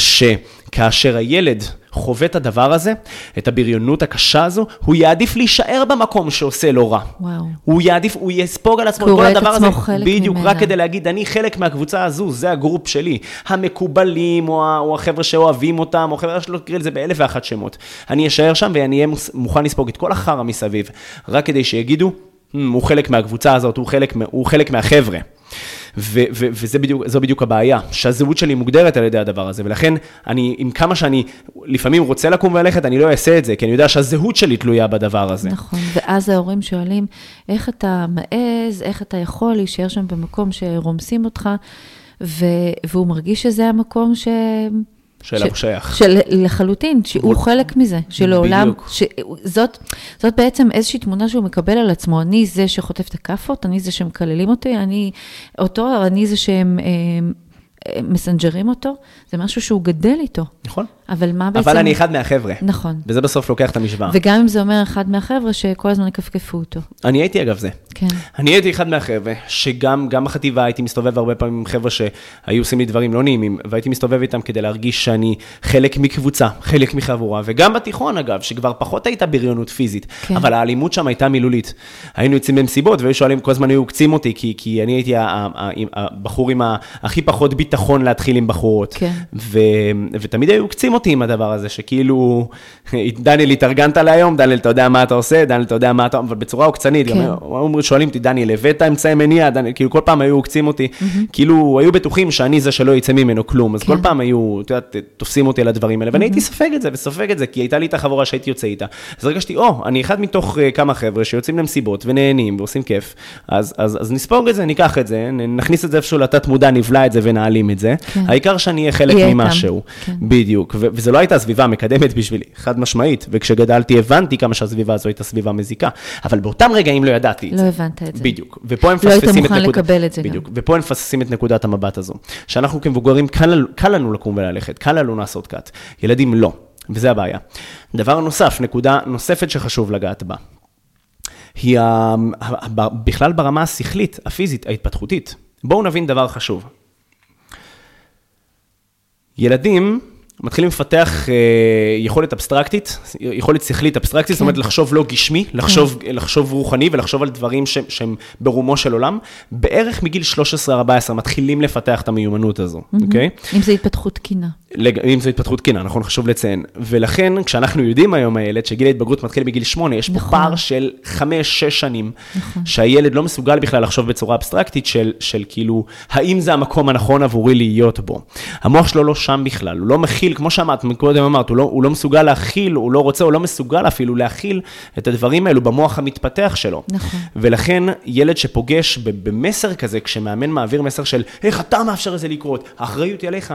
שכאשר הילד חווה את הדבר הזה, את הבריונות הקשה הזו, הוא יעדיף להישאר במקום שעושה לו רע. וואו. הוא יעדיף, הוא יספוג על עצמו את כל הדבר הזה. בדיוק, ממנה. רק כדי להגיד, אני חלק מהקבוצה הזו, זה הגרופ שלי. המקובלים, או, או החבר'ה שאוהבים אותם, או חבר'ה שלא תקראי לזה באלף ואחת שמות. אני אשאר שם ואני אהיה מוכן לספוג את כל החרא מסביב, רק כדי שיגידו, הוא חלק מהקבוצה הזאת, הוא חלק, הוא חלק מהחבר'ה. וזו בדיוק, בדיוק הבעיה, שהזהות שלי מוגדרת על ידי הדבר הזה, ולכן אני, עם כמה שאני לפעמים רוצה לקום וללכת, אני לא אעשה את זה, כי אני יודע שהזהות שלי תלויה בדבר הזה. נכון, ואז ההורים שואלים, איך אתה מעז, איך אתה יכול להישאר שם במקום שרומסים אותך, ו- והוא מרגיש שזה המקום ש... שאליו הוא שייך. של לחלוטין, שהוא חלק מזה, שלעולם, זאת, זאת בעצם איזושהי תמונה שהוא מקבל על עצמו, אני זה שחוטף את הכאפות, אני זה שמקללים אותי, אני אותו, אני זה שהם... אה, מסנג'רים אותו, זה משהו שהוא גדל איתו. נכון. אבל מה בעצם... אבל אני אחד מהחבר'ה. נכון. וזה בסוף לוקח את המשוואה. וגם אם זה אומר אחד מהחבר'ה, שכל הזמן יכפכפו אותו. אני הייתי אגב זה. כן. אני הייתי אחד מהחבר'ה, שגם בחטיבה הייתי מסתובב הרבה פעמים עם חבר'ה שהיו עושים לי דברים לא נעימים, והייתי מסתובב איתם כדי להרגיש שאני חלק מקבוצה, חלק מחבורה, וגם בתיכון אגב, שכבר פחות הייתה בריונות פיזית, כן. אבל האלימות שם הייתה מילולית. היינו יוצאים במסיבות, והיו שואלים, כל הזמן היו עוקצים אותי, כי, כי אני הייתי הבחור עם הכי פחות ביטחון להתחיל עם בחורות. כן. ו, ותמיד היו עוקצים אותי עם הדבר הזה, שכאילו, <laughs> דניאל, התארגנת להיום, דניאל, אתה יודע מה אתה עושה, דניאל, אתה יודע מה אתה, אבל בצורה עוקצנית, כן. גם שואלים אותי, דניאל, הבאת אמצעי מניעה, דניאל, כאילו כל פעם היו עוקצים אותי, mm-hmm. כאילו, היו בטוחים שאני זה שלא יצא ממנו כלום, אז כן. כל פעם היו, את יודעת, תופסים אותי על הדברים האלה, ואני הייתי סופג את זה, וסופג את זה, כי הייתה לי את החבורה שהייתי יוצא איתה. אז הרגשתי, או, אני אחד מתוך uh, כמה חבר'ה שיוצאים למסיבות ונהנים ועושים כיף, אז, אז, אז נספוג את זה, ניקח את זה, נכניס את זה איפשהו לתת מודע, נבלע את זה ונעלים את זה. כן. העיקר שאני אהיה חלק ממשהו. כן. בדיוק, ו- וזו לא הייתה סביבה מקדמת בשבילי, חד משמעית, וכשגדלתי הבנתי כמה שהסביבה הזו הייתה סביבה מזיקה, אבל באותם רגעים לא ידעתי את לא זה. לא הבנת את זה. בדיוק, ופה הם מפספסים את נקודת... לא היית מוכן לקבל את זה בדיוק, גם. ופה הם מפספסים את נקודת המבט הזו. שאנחנו כמבוגרים, קל, קל לנו לקום וללכת, קל לנו לעשות קאט. ילדים לא, וזה הבעיה. דבר נוסף, נקודה נוספת שחשוב לגעת בה. היא ה... בכלל ברמה השכלית, הפיזית, ההתפתחותית. בואו נבין דבר חשוב. ילדים מתחילים לפתח אה, יכולת אבסטרקטית, יכולת שכלית אבסטרקטית, כן. זאת אומרת לחשוב לא גשמי, לחשוב, כן. לחשוב רוחני ולחשוב על דברים ש, שהם ברומו של עולם. בערך מגיל 13-14 מתחילים לפתח את המיומנות הזו, אוקיי? Mm-hmm. Okay? אם זה התפתחות תקינה. אם זו התפתחות תקינה, נכון, חשוב לציין. ולכן, כשאנחנו יודעים היום, הילד, שגיל ההתבגרות מתחיל בגיל 8, יש נכון. פה פער של 5-6 שנים, נכון. שהילד לא מסוגל בכלל לחשוב בצורה אבסטרקטית של, של כאילו, האם זה המקום הנכון עבורי להיות בו. המוח שלו לא שם בכלל, הוא לא מכיל, כמו שאמרת, קודם אמרת, הוא לא, הוא לא מסוגל להכיל, הוא לא רוצה, הוא לא מסוגל אפילו להכיל את הדברים האלו במוח המתפתח שלו. נכון. ולכן, ילד שפוגש במסר כזה, כשמאמן מעביר מסר של, איך אתה מאפשר לזה לקרות, האחריות היא עליך.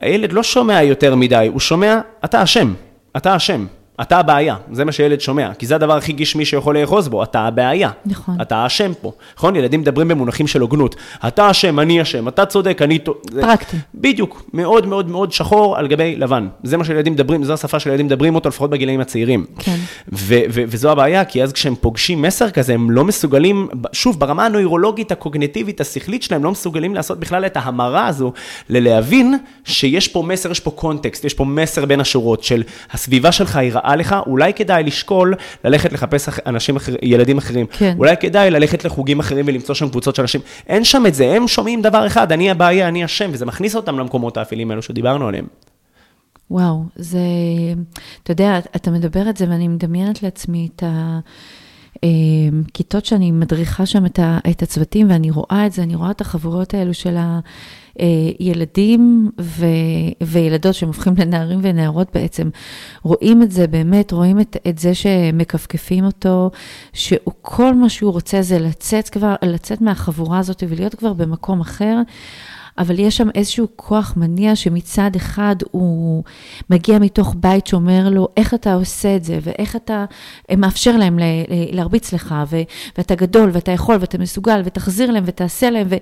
הילד לא שומע יותר מדי, הוא שומע, אתה אשם, אתה אשם. אתה הבעיה, זה מה שילד שומע, כי זה הדבר הכי גשמי שיכול לאחוז בו, אתה הבעיה. נכון. אתה האשם פה. נכון? ילדים מדברים במונחים של הוגנות. אתה אשם, אני אשם, אתה צודק, אני... פרקטי. בדיוק, מאוד מאוד מאוד שחור על גבי לבן. זה מה שילדים מדברים, זו השפה שילדים מדברים אותו, לפחות בגילאים הצעירים. כן. וזו הבעיה, כי אז כשהם פוגשים מסר כזה, הם לא מסוגלים, שוב, ברמה הנוירולוגית, הקוגנטיבית, השכלית שלהם, לא מסוגלים לעשות בכלל את ההמרה הזו, ללהבין שיש פה מסר, יש פה קונטקסט, יש פה מסר בין השורות של הסביבה שלך היא רעה לך, אולי כדאי לשקול ללכת לחפש אנשים אחר, ילדים אחרים. כן. אולי כדאי ללכת לחוגים אחרים ולמצוא שם קבוצות של אנשים. אין שם את זה, הם שומעים דבר אחד, אני הבעיה, אני אשם, וזה מכניס אותם למקומות האפלים האלו שדיברנו עליהם. וואו, זה, אתה יודע, אתה מדבר את זה ואני מדמיינת לעצמי את ה... כיתות שאני מדריכה שם את, ה, את הצוותים, ואני רואה את זה, אני רואה את החבורות האלו של הילדים ו, וילדות שהם הופכים לנערים ונערות בעצם. רואים את זה באמת, רואים את, את זה שמכפכפים אותו, שכל מה שהוא רוצה זה לצאת כבר, לצאת מהחבורה הזאת ולהיות כבר במקום אחר. אבל יש שם איזשהו כוח מניע שמצד אחד הוא מגיע מתוך בית שאומר לו, איך אתה עושה את זה, ואיך אתה מאפשר להם להרביץ לך, ו- ואתה גדול, ואתה יכול, ואתה מסוגל, ותחזיר להם, ותעשה להם, ו-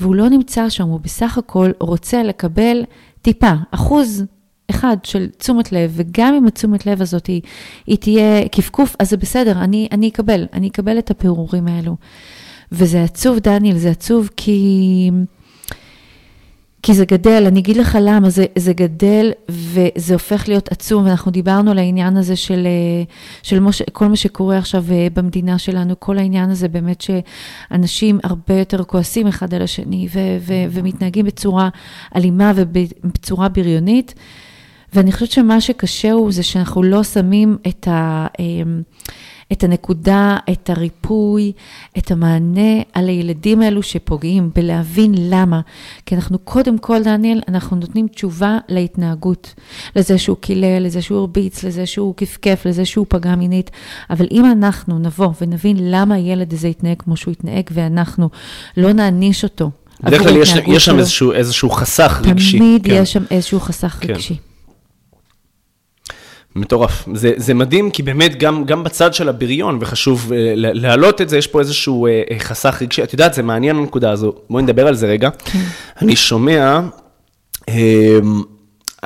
והוא לא נמצא שם, הוא בסך הכל רוצה לקבל טיפה, אחוז אחד של תשומת לב, וגם אם התשומת לב הזאת היא, היא תהיה כפכוף, אז זה בסדר, אני, אני אקבל, אני אקבל את הפירורים האלו. וזה עצוב, דניאל, זה עצוב כי... כי זה גדל, אני אגיד לך למה, זה, זה גדל וזה הופך להיות עצום, ואנחנו דיברנו על העניין הזה של, אה, של מוש, כל מה שקורה עכשיו אה, במדינה שלנו, כל העניין הזה באמת שאנשים הרבה יותר כועסים אחד על השני ו, ו, ומתנהגים בצורה אלימה ובצורה בריונית. ואני חושבת שמה שקשה הוא זה שאנחנו לא שמים את ה... את הנקודה, את הריפוי, את המענה על הילדים האלו שפוגעים, בלהבין למה. כי אנחנו קודם כל, דניאל, אנחנו נותנים תשובה להתנהגות, לזה שהוא קילל, לזה שהוא הרביץ, לזה שהוא כפכף, לזה שהוא פגע מינית. אבל אם אנחנו נבוא ונבין למה הילד הזה יתנהג כמו שהוא יתנהג, ואנחנו לא נעניש אותו. בדרך כלל יש, יש שם איזשהו, איזשהו חסך רגשי. תמיד כן. יש שם איזשהו חסך כן. רגשי. מטורף. זה, זה מדהים, כי באמת גם, גם בצד של הבריון, וחשוב uh, להעלות את זה, יש פה איזשהו uh, חסך רגשי. את יודעת, זה מעניין הנקודה הזו. בואי נדבר על זה רגע. כן. אני שומע... Uh,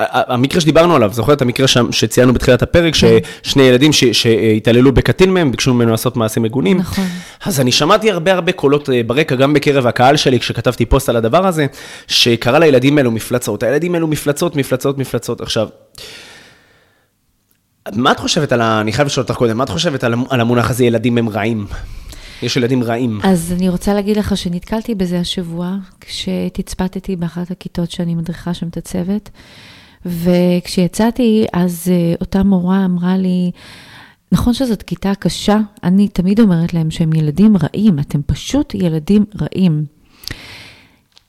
המקרה שדיברנו עליו, זוכר את המקרה שציינו בתחילת הפרק, כן. ששני ילדים שהתעללו בקטין מהם, ביקשו ממנו לעשות מעשים מגונים. נכון. אז אני שמעתי הרבה הרבה קולות ברקע, גם בקרב הקהל שלי, כשכתבתי פוסט על הדבר הזה, שקרא לילדים האלו מפלצות. הילדים האלו מפלצות, מפלצות, מפלצות. עכשיו... מה את חושבת על ה... אני חייב לשאול אותך קודם, מה את חושבת על, המונח הזה, ילדים הם רעים? יש ילדים רעים. אז אני רוצה להגיד לך שנתקלתי בזה השבוע, כשתצפתתי באחת הכיתות שאני מדריכה שם את הצוות, וכשיצאתי, אז אה, אותה מורה אמרה לי, נכון שזאת כיתה קשה, אני תמיד אומרת להם שהם ילדים רעים, אתם פשוט ילדים רעים.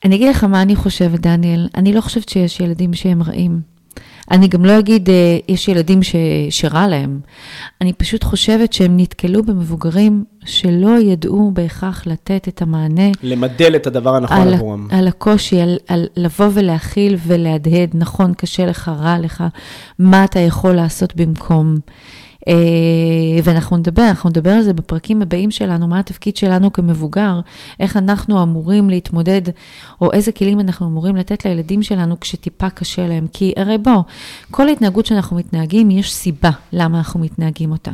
אני אגיד לך מה אני חושבת, דניאל, אני לא חושבת שיש ילדים שהם רעים. אני גם לא אגיד, אה, יש ילדים ש, שרע להם. אני פשוט חושבת שהם נתקלו במבוגרים שלא ידעו בהכרח לתת את המענה. למדל את הדבר הנכון עבורם. על הקושי, על, על לבוא ולהכיל ולהדהד, נכון, קשה לך, רע לך, מה אתה יכול לעשות במקום. אה, ואנחנו נדבר, אנחנו נדבר על זה בפרקים הבאים שלנו, מה התפקיד שלנו כמבוגר, איך אנחנו אמורים להתמודד, או איזה כלים אנחנו אמורים לתת לילדים שלנו כשטיפה קשה להם. כי הרי בוא, כל התנהגות שאנחנו מתנהגים, יש סיבה למה אנחנו מתנהגים אותה.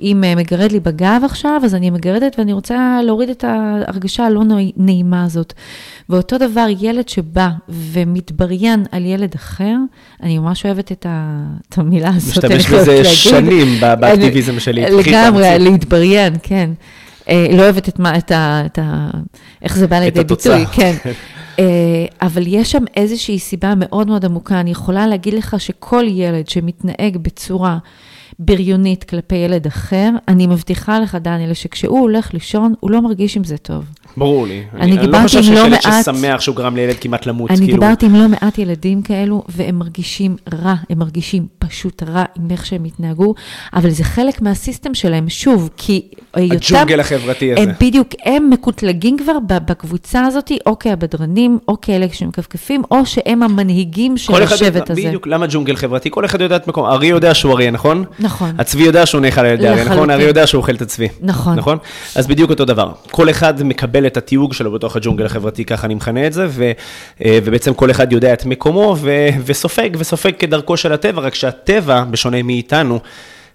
אם אה, מגרד לי בגב עכשיו, אז אני מגרדת ואני רוצה להוריד את ההרגשה הלא נעימה הזאת. ואותו דבר, ילד שבא ומתבריין על ילד אחר, אני ממש אוהבת את, המילה הזאת. משתמש בזה שנים. באקטיביזם שלי. לגמרי, להתבריין, כן. אה, לא אוהבת את מה, את ה... את ה איך זה בא לידי ביטוי, כן. <laughs> אה, אבל יש שם איזושהי סיבה מאוד מאוד עמוקה. אני יכולה להגיד לך שכל ילד שמתנהג בצורה בריונית כלפי ילד אחר, אני מבטיחה לך, דניאל, שכשהוא הולך לישון, הוא לא מרגיש עם זה טוב. ברור לי. אני, אני, אני לא חושב שיש לא ילד מעט, ששמח שהוא גרם לילד כמעט למות, אני כאילו. דיברתי עם לא מעט ילדים כאלו, והם מרגישים רע, הם מרגישים פשוט רע עם איך שהם התנהגו, אבל זה חלק מהסיסטם שלהם, שוב, כי היותם... הג'ונגל החברתי הזה. הם בדיוק, הם מקוטלגים כבר בקבוצה הזאת, או כהבדרנים, או כאלה שמכפכפים, או שהם המנהיגים של השבט הזה. בדיוק, למה ג'ונגל חברתי? כל אחד יודע את מקום, ארי יודע שהוא אריה, נכון? נכון. הצבי יודע שהוא נאכל על ידי אריה, נכון? ארי יודע שהוא אוכל את הצבי. נכון. נכון? אז בדיוק אותו דבר. כל אחד מקבל את התיוג שלו בתוך הג'ונגל החברתי, ככה אני מכנה את זה, ו, אה, ובעצם כל אחד יודע את מקומו ו, וסופג, וסופג כדרכו של הטבע, רק שהטבע, בשונה מאיתנו,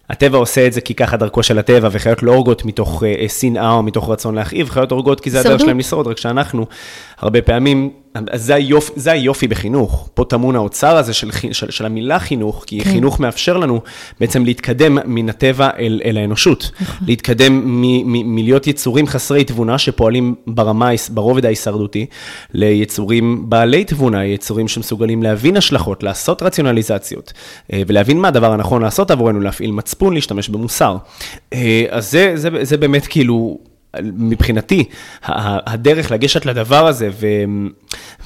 הטבע עושה את זה כי ככה דרכו של הטבע, וחיות לא הורגות מתוך uh, שנאה או מתוך רצון להכאיב, חיות הורגות כי זה הדרך שלהם לשרוד, רק שאנחנו, הרבה פעמים אז זה היופי, זה היופי בחינוך. פה טמון האוצר הזה של, של, של המילה חינוך, כי כן. חינוך מאפשר לנו בעצם להתקדם מן הטבע אל, אל האנושות. נכון. להתקדם מלהיות יצורים חסרי תבונה שפועלים ברמה, ברובד ההישרדותי, ליצורים בעלי תבונה, יצורים שמסוגלים להבין השלכות, לעשות רציונליזציות, אה, ולהבין מה הדבר הנכון לעשות עבורנו, להפעיל מצפון, להשתמש במוסר. אה, אז זה, זה, זה באמת כאילו... מבחינתי, הדרך לגשת לדבר הזה, ו...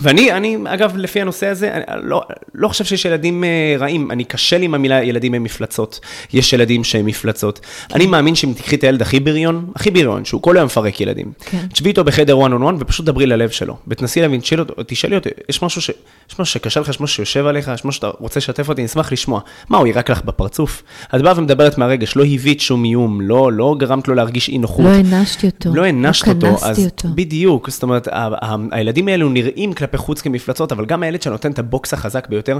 ואני, אני, אגב, לפי הנושא הזה, אני לא, לא חושב שיש ילדים אה, רעים, אני קשה לי עם המילה ילדים הם מפלצות, יש ילדים שהם מפלצות. כן. אני מאמין שאם תקחי את הילד הכי בריון, הכי בריון, שהוא כל היום מפרק ילדים, כן. תשבי איתו בחדר one on one ופשוט דברי ללב שלו, ותנסי להבין, תשאלי אותו, יש משהו, ש, יש משהו שקשה לך, יש משהו שיושב עליך, יש משהו שאתה רוצה לשתף אותי, אני אשמח לשמוע. מה, הוא יירק לך בפרצוף? את באה ומדברת מהרגש, לא היווית שום איום, לא, לא גרמת לו להרגיש אי נוחות. לא הענשתי אותו. לא הענשת לא אותו, אז אותו. בדיוק, זאת אומרת, הילדים האלו נראים כלפי חוץ כמפלצות, אבל גם הילד שנותן את הבוקס החזק ביותר,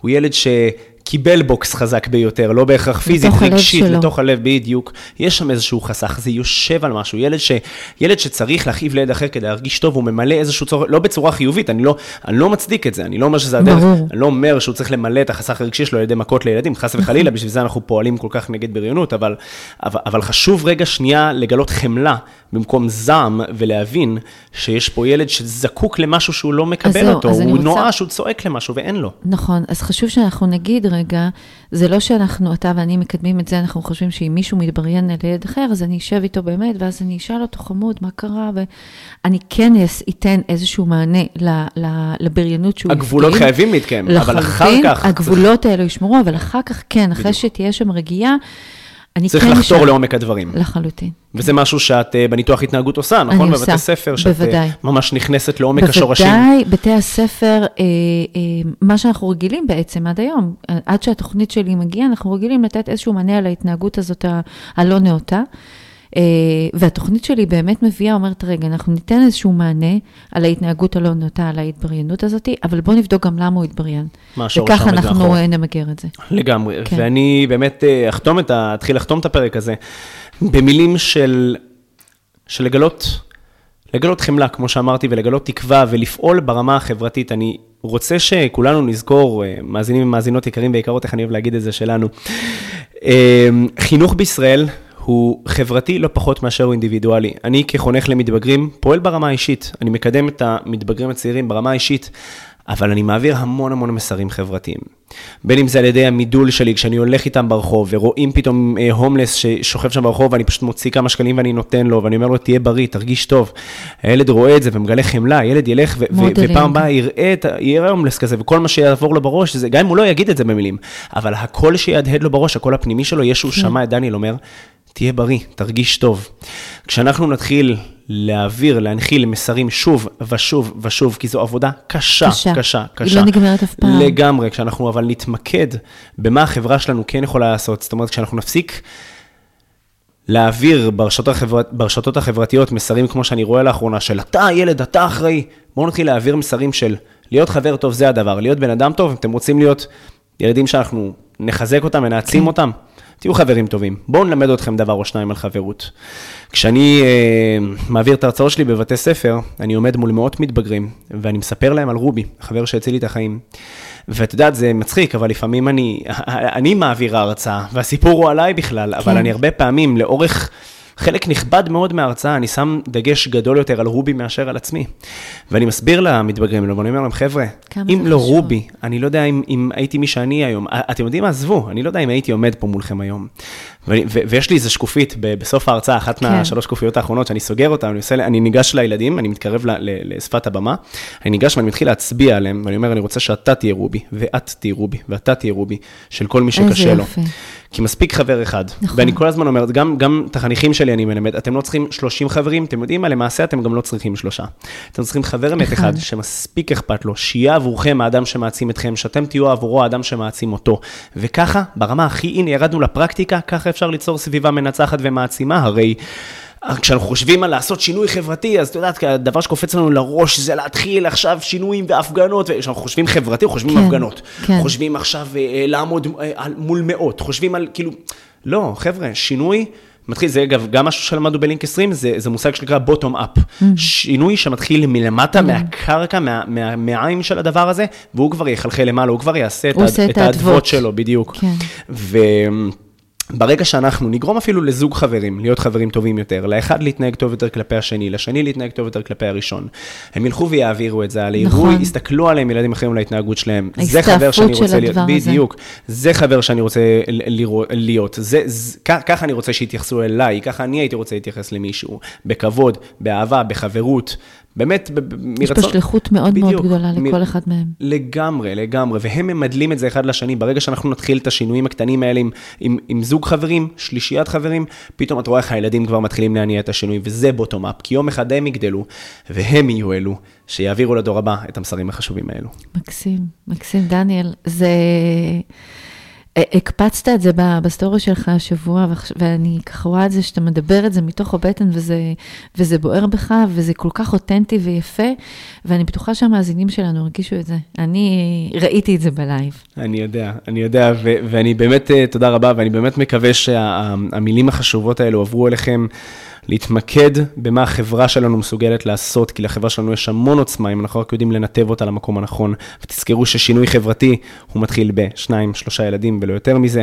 הוא ילד ש... קיבל בוקס חזק ביותר, לא בהכרח פיזית, רגשית, לתוך הלב, בדיוק. יש שם איזשהו חסך, זה יושב על משהו. ילד, ש, ילד שצריך להכאיב לילד אחר כדי להרגיש טוב, הוא ממלא איזשהו צורך, לא בצורה חיובית, אני לא, אני לא מצדיק את זה, אני לא אומר שזה הדרך, ברור. אני לא אומר שהוא צריך למלא את החסך הרגשי שלו על ידי מכות לילדים, חס וחלילה. בשביל זה אנחנו פועלים כל כך נגד בריונות, אבל, אבל, אבל חשוב רגע שנייה לגלות חמלה במקום זעם, ולהבין שיש פה ילד שזקוק למשהו שהוא לא מקבל אותו, הוא נואש, הוא צועק למשהו ואין לו. נכון, אז חשוב שאנחנו נגיד רגע, זה לא שאנחנו, אתה ואני מקדמים את זה, אנחנו חושבים שאם מישהו מתבריין על ילד אחר, אז אני אשב איתו באמת, ואז אני אשאל אותו, חמוד, מה קרה? ואני כן אתן איזשהו מענה לבריינות שהוא. הגבולות חייבים להתקיים, אבל אחר כך... הגבולות האלו ישמרו, אבל אחר כך כן, אחרי שתהיה שם רגיעה, אני צריך כן לחתור לעומק הדברים. לחלוטין. וזה משהו שאת uh, בניתוח התנהגות עושה, נכון? אני עושה, בבתי ספר, שאת בוודאי. Uh, ממש נכנסת לעומק בוודאי, השורשים. בוודאי, בתי הספר, uh, uh, מה שאנחנו רגילים בעצם עד היום, עד שהתוכנית שלי מגיעה, אנחנו רגילים לתת איזשהו מענה על ההתנהגות הזאת הלא נאותה. אה, והתוכנית שלי באמת מביאה, אומרת, רגע, אנחנו ניתן איזשהו מענה על ההתנהגות הלא נוטה, על ההתבריינות הזאת, אבל בואו נבדוק גם למה הוא התבריין. מה השורש וככה אנחנו נמגר את זה. לגמרי, כן. ואני באמת אה, אחתום את ה... אתחיל לחתום את הפרק הזה במילים של, של לגלות, לגלות חמלה, כמו שאמרתי, ולגלות תקווה, ולפעול ברמה החברתית. אני רוצה שכולנו נזכור, אה, מאזינים ומאזינות יקרים ויקרות, איך אני אוהב להגיד את זה שלנו. חינוך בישראל הוא חברתי לא פחות מאשר הוא אינדיבידואלי. אני כחונך למתבגרים פועל ברמה האישית, אני מקדם את המתבגרים הצעירים ברמה האישית. אבל אני מעביר המון המון מסרים חברתיים. בין אם זה על ידי המידול שלי, כשאני הולך איתם ברחוב, ורואים פתאום אה, הומלס ששוכב שם ברחוב, ואני פשוט מוציא כמה שקלים ואני נותן לו, ואני אומר לו, תהיה בריא, תרגיש טוב. הילד רואה את זה ומגלה חמלה, הילד ילך, ו- ו- ופעם הבאה יראה יראה הומלס כזה, וכל מה שיעבור לו בראש, זה, גם אם הוא לא יגיד את זה במילים, אבל הקול שיהדהד לו בראש, הקול הפנימי שלו, יהיה שהוא כן. שמע את דניאל אומר, תהיה בריא, תרגיש טוב. כשאנחנו נתחיל להעביר, להנחיל מסרים שוב ושוב ושוב, כי זו עבודה קשה, קשה, קשה. קשה. היא לא נגמרת אף פעם. לגמרי, כשאנחנו אבל נתמקד במה החברה שלנו כן יכולה לעשות, זאת אומרת, כשאנחנו נפסיק להעביר ברשתות, החברת, ברשתות החברתיות מסרים כמו שאני רואה לאחרונה, של אתה ילד, אתה אחראי, בואו נתחיל להעביר מסרים של להיות חבר טוב זה הדבר, להיות בן אדם טוב, אם אתם רוצים להיות ילדים שאנחנו נחזק אותם ונעצים כן. אותם, תהיו חברים טובים. בואו נלמד אתכם דבר או שניים על חברות. כשאני אה, מעביר את ההרצאות שלי בבתי ספר, אני עומד מול מאות מתבגרים, ואני מספר להם על רובי, החבר שהציל לי את החיים. ואת יודעת, זה מצחיק, אבל לפעמים אני, <laughs> אני מעביר ההרצאה, והסיפור הוא עליי בכלל, כן. אבל אני הרבה פעמים, לאורך... חלק נכבד מאוד מההרצאה, אני שם דגש גדול יותר על רובי מאשר על עצמי. ואני מסביר למתבגרים ואני אומר להם, חבר'ה, אם לא חשוב. רובי, אני לא יודע אם, אם הייתי מי שאני היום. אתם יודעים מה? עזבו, אני לא יודע אם הייתי עומד פה מולכם היום. ו- ו- ויש לי איזה שקופית בסוף ההרצאה, אחת כן. מהשלוש שקופיות האחרונות, שאני סוגר אותה, אני, עושה, אני ניגש לילדים, אני מתקרב ל- ל- לשפת הבמה, אני ניגש ואני מתחיל להצביע עליהם, ואני אומר, אני רוצה שאתה תהיה רובי, ואת תהיה רובי, ואתה תהיה רובי, של כל מי שקשה לו. יופי. כי מספיק חבר אחד. נכון. ואני כל הזמן אומר, גם, גם את החניכים שלי אני מלמד, אתם לא צריכים 30 חברים, אתם יודעים מה, למעשה אתם גם לא צריכים שלושה. אתם צריכים חבר אמת אחד שמספיק אכפת לו, שיהיה עבורכם האדם שמעצים אתכם, שאתם תהיו עבורו האדם שמעצים אותו. וככה, ברמה הכי, הנה, ירדנו לפרקטיקה, ככה אפשר ליצור סביבה מנצחת ומעצימה, הרי... כשאנחנו חושבים על לעשות שינוי חברתי, אז את יודעת, הדבר שקופץ לנו לראש זה להתחיל עכשיו שינויים והפגנות, וכשאנחנו חושבים חברתי, חושבים כן, הפגנות. כן. חושבים עכשיו אה, אה לעמוד אה, מול מאות, חושבים על כאילו, לא, חבר'ה, שינוי מתחיל, זה אגב, גם משהו שלמדנו בלינק 20, זה, זה מושג שנקרא בוטום אפ. Mm. שינוי שמתחיל מלמטה, mm. מהקרקע, מה, מה, של הדבר הזה, והוא כבר יחלחל למעלה, הוא כבר יעשה את, את האדוות שלו, בדיוק. כן. ו... ברגע שאנחנו נגרום אפילו לזוג חברים להיות חברים טובים יותר, לאחד להתנהג טוב יותר כלפי השני, לשני להתנהג טוב יותר כלפי הראשון, הם ילכו ויעבירו את זה, על העירוי, נכון. יסתכלו עליהם ילדים אחרים להתנהגות שלהם. זה חבר שאני רוצה להיות, בדיוק, זה חבר שאני רוצה להיות, זה, זה, ככה אני רוצה שיתייחסו אליי, ככה אני הייתי רוצה להתייחס למישהו, בכבוד, באהבה, בחברות. באמת, מרצון... יש פה שליחות מאוד בדיוק, מאוד גדולה לכל מ... אחד מהם. לגמרי, לגמרי, והם ממדלים את זה אחד לשני. ברגע שאנחנו נתחיל את השינויים הקטנים האלה עם, עם, עם זוג חברים, שלישיית חברים, פתאום את רואה איך הילדים כבר מתחילים להניע את השינוי, וזה בוטום-אפ, כי יום אחד הם יגדלו, והם יהיו אלו שיעבירו לדור הבא את המסרים החשובים האלו. מקסים, מקסים, דניאל. זה... הקפצת את זה בסטורי שלך השבוע, ואני ככה רואה את זה שאתה מדבר את זה מתוך הבטן, וזה, וזה בוער בך, וזה כל כך אותנטי ויפה, ואני בטוחה שהמאזינים שלנו הרגישו את זה. אני ראיתי את זה בלייב. אני יודע, אני יודע, ואני באמת, אה, תודה רבה, ואני באמת מקווה שהמילים החשובות האלו עברו אליכם. להתמקד במה החברה שלנו מסוגלת לעשות, כי לחברה שלנו יש המון עוצמה, אם אנחנו רק יודעים לנתב אותה למקום הנכון. ותזכרו ששינוי חברתי, הוא מתחיל בשניים, שלושה ילדים ולא יותר מזה,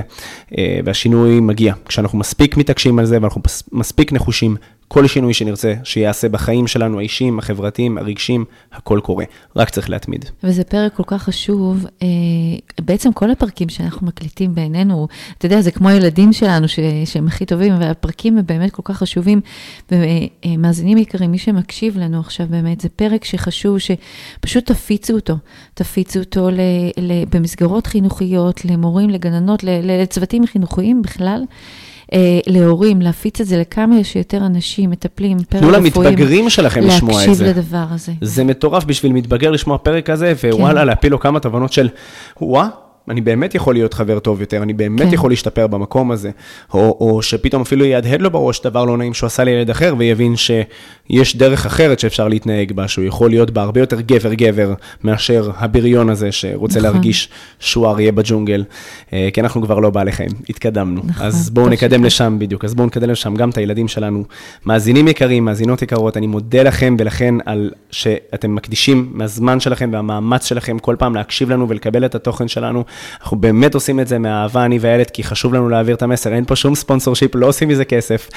אה, והשינוי מגיע. כשאנחנו מספיק מתעקשים על זה ואנחנו מספיק נחושים, כל שינוי שנרצה שיעשה בחיים שלנו, האישיים, החברתיים, הרגשיים, הכל קורה. רק צריך להתמיד. וזה פרק כל כך חשוב. אה, בעצם כל הפרקים שאנחנו מקליטים בעינינו, אתה יודע, זה כמו הילדים שלנו ש, שהם הכי טובים, והפרקים הם באמת כל כך חשובים. ומאזינים יקרים, מי שמקשיב לנו עכשיו באמת, זה פרק שחשוב שפשוט תפיצו אותו. תפיצו אותו ל, ל, במסגרות חינוכיות, למורים, לגננות, לצוותים חינוכיים בכלל. אה, להורים, להפיץ את זה לכמה שיותר אנשים, מטפלים, פרק רפואיים. תנו למתבגרים שלכם לשמוע את זה. להקשיב לדבר הזה. זה מטורף בשביל מתבגר לשמוע פרק כזה, ווואלה, כן. להפיל לו כמה תובנות של, וואה. אני באמת יכול להיות חבר טוב יותר, אני באמת כן. יכול להשתפר במקום הזה. או, או שפתאום אפילו יהדהד לו בראש דבר לא נעים שהוא עשה לילד אחר, ויבין שיש דרך אחרת שאפשר להתנהג בה, שהוא יכול להיות בה הרבה יותר גבר-גבר, מאשר הבריון הזה שרוצה נכון. להרגיש שהוא אריה בג'ונגל, אה, כי אנחנו כבר לא בעלי חיים, התקדמנו. נכון, אז בואו נקדם לשם בדיוק, אז בואו נקדם לשם גם את הילדים שלנו. מאזינים יקרים, מאזינות יקרות, אני מודה לכם ולכן על שאתם מקדישים מהזמן שלכם והמאמץ שלכם כל פעם להקשיב לנו ולקבל את התוכן שלנו. אנחנו באמת עושים את זה מהאהבה, אני ואיילת, כי חשוב לנו להעביר את המסר, אין פה שום ספונסור שיפ, לא עושים מזה כסף.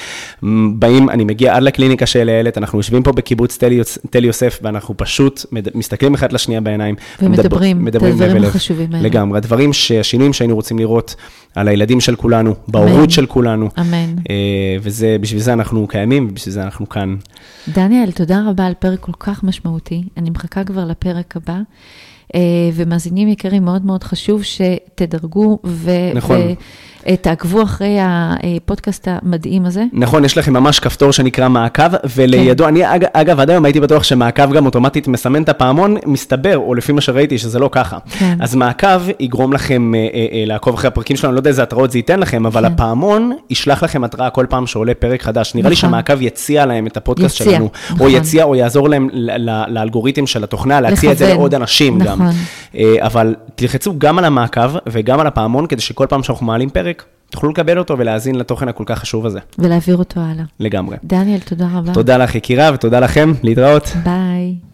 באים, אני מגיע עד לקליניקה של איילת, אנחנו יושבים פה בקיבוץ תל, יוס, תל יוסף, ואנחנו פשוט מד, מסתכלים אחד לשנייה בעיניים. ומדברים, מדבר, את הדברים החשובים האלה. לגמרי, הדברים, השינויים שהיינו רוצים לראות על הילדים של כולנו, בהורות של כולנו. אמן. אה, וזה, בשביל זה אנחנו קיימים, ובשביל זה אנחנו כאן. דניאל, תודה רבה על פרק כל כך משמעותי. אני מחכה כבר לפרק הבא. אה, ומאזינים יקרים, מאוד מאוד חשוב שתדרגו ו... נכון. ו- תעקבו אחרי הפודקאסט המדהים הזה. נכון, יש לכם ממש כפתור שנקרא מעקב, ולידו, כן. אני אג, אגב, עד היום הייתי בטוח שמעקב גם אוטומטית מסמן את הפעמון, מסתבר, או לפי מה שראיתי, שזה לא ככה. כן. אז מעקב יגרום לכם אה, אה, אה, לעקוב אחרי הפרקים שלנו, אני לא יודע איזה התראות זה ייתן לכם, אבל כן. הפעמון ישלח לכם התראה כל פעם שעולה פרק חדש. נראה נכון. לי שמעקב יציע להם את הפודקאסט יציע, שלנו, נכון. או יציע או יעזור להם לאלגוריתם של התוכנה, להציע את זה לעוד אנשים נכון. גם. אה, אבל תלחצו גם על המעקב וגם על הפעמון, כדי שכל פעם שאנחנו מעלים פרק, תוכלו לקבל אותו ולהאזין לתוכן הכל כך חשוב הזה. ולהעביר אותו הלאה. לגמרי. דניאל, תודה רבה. תודה לך, יקירה, ותודה לכם, להתראות. ביי.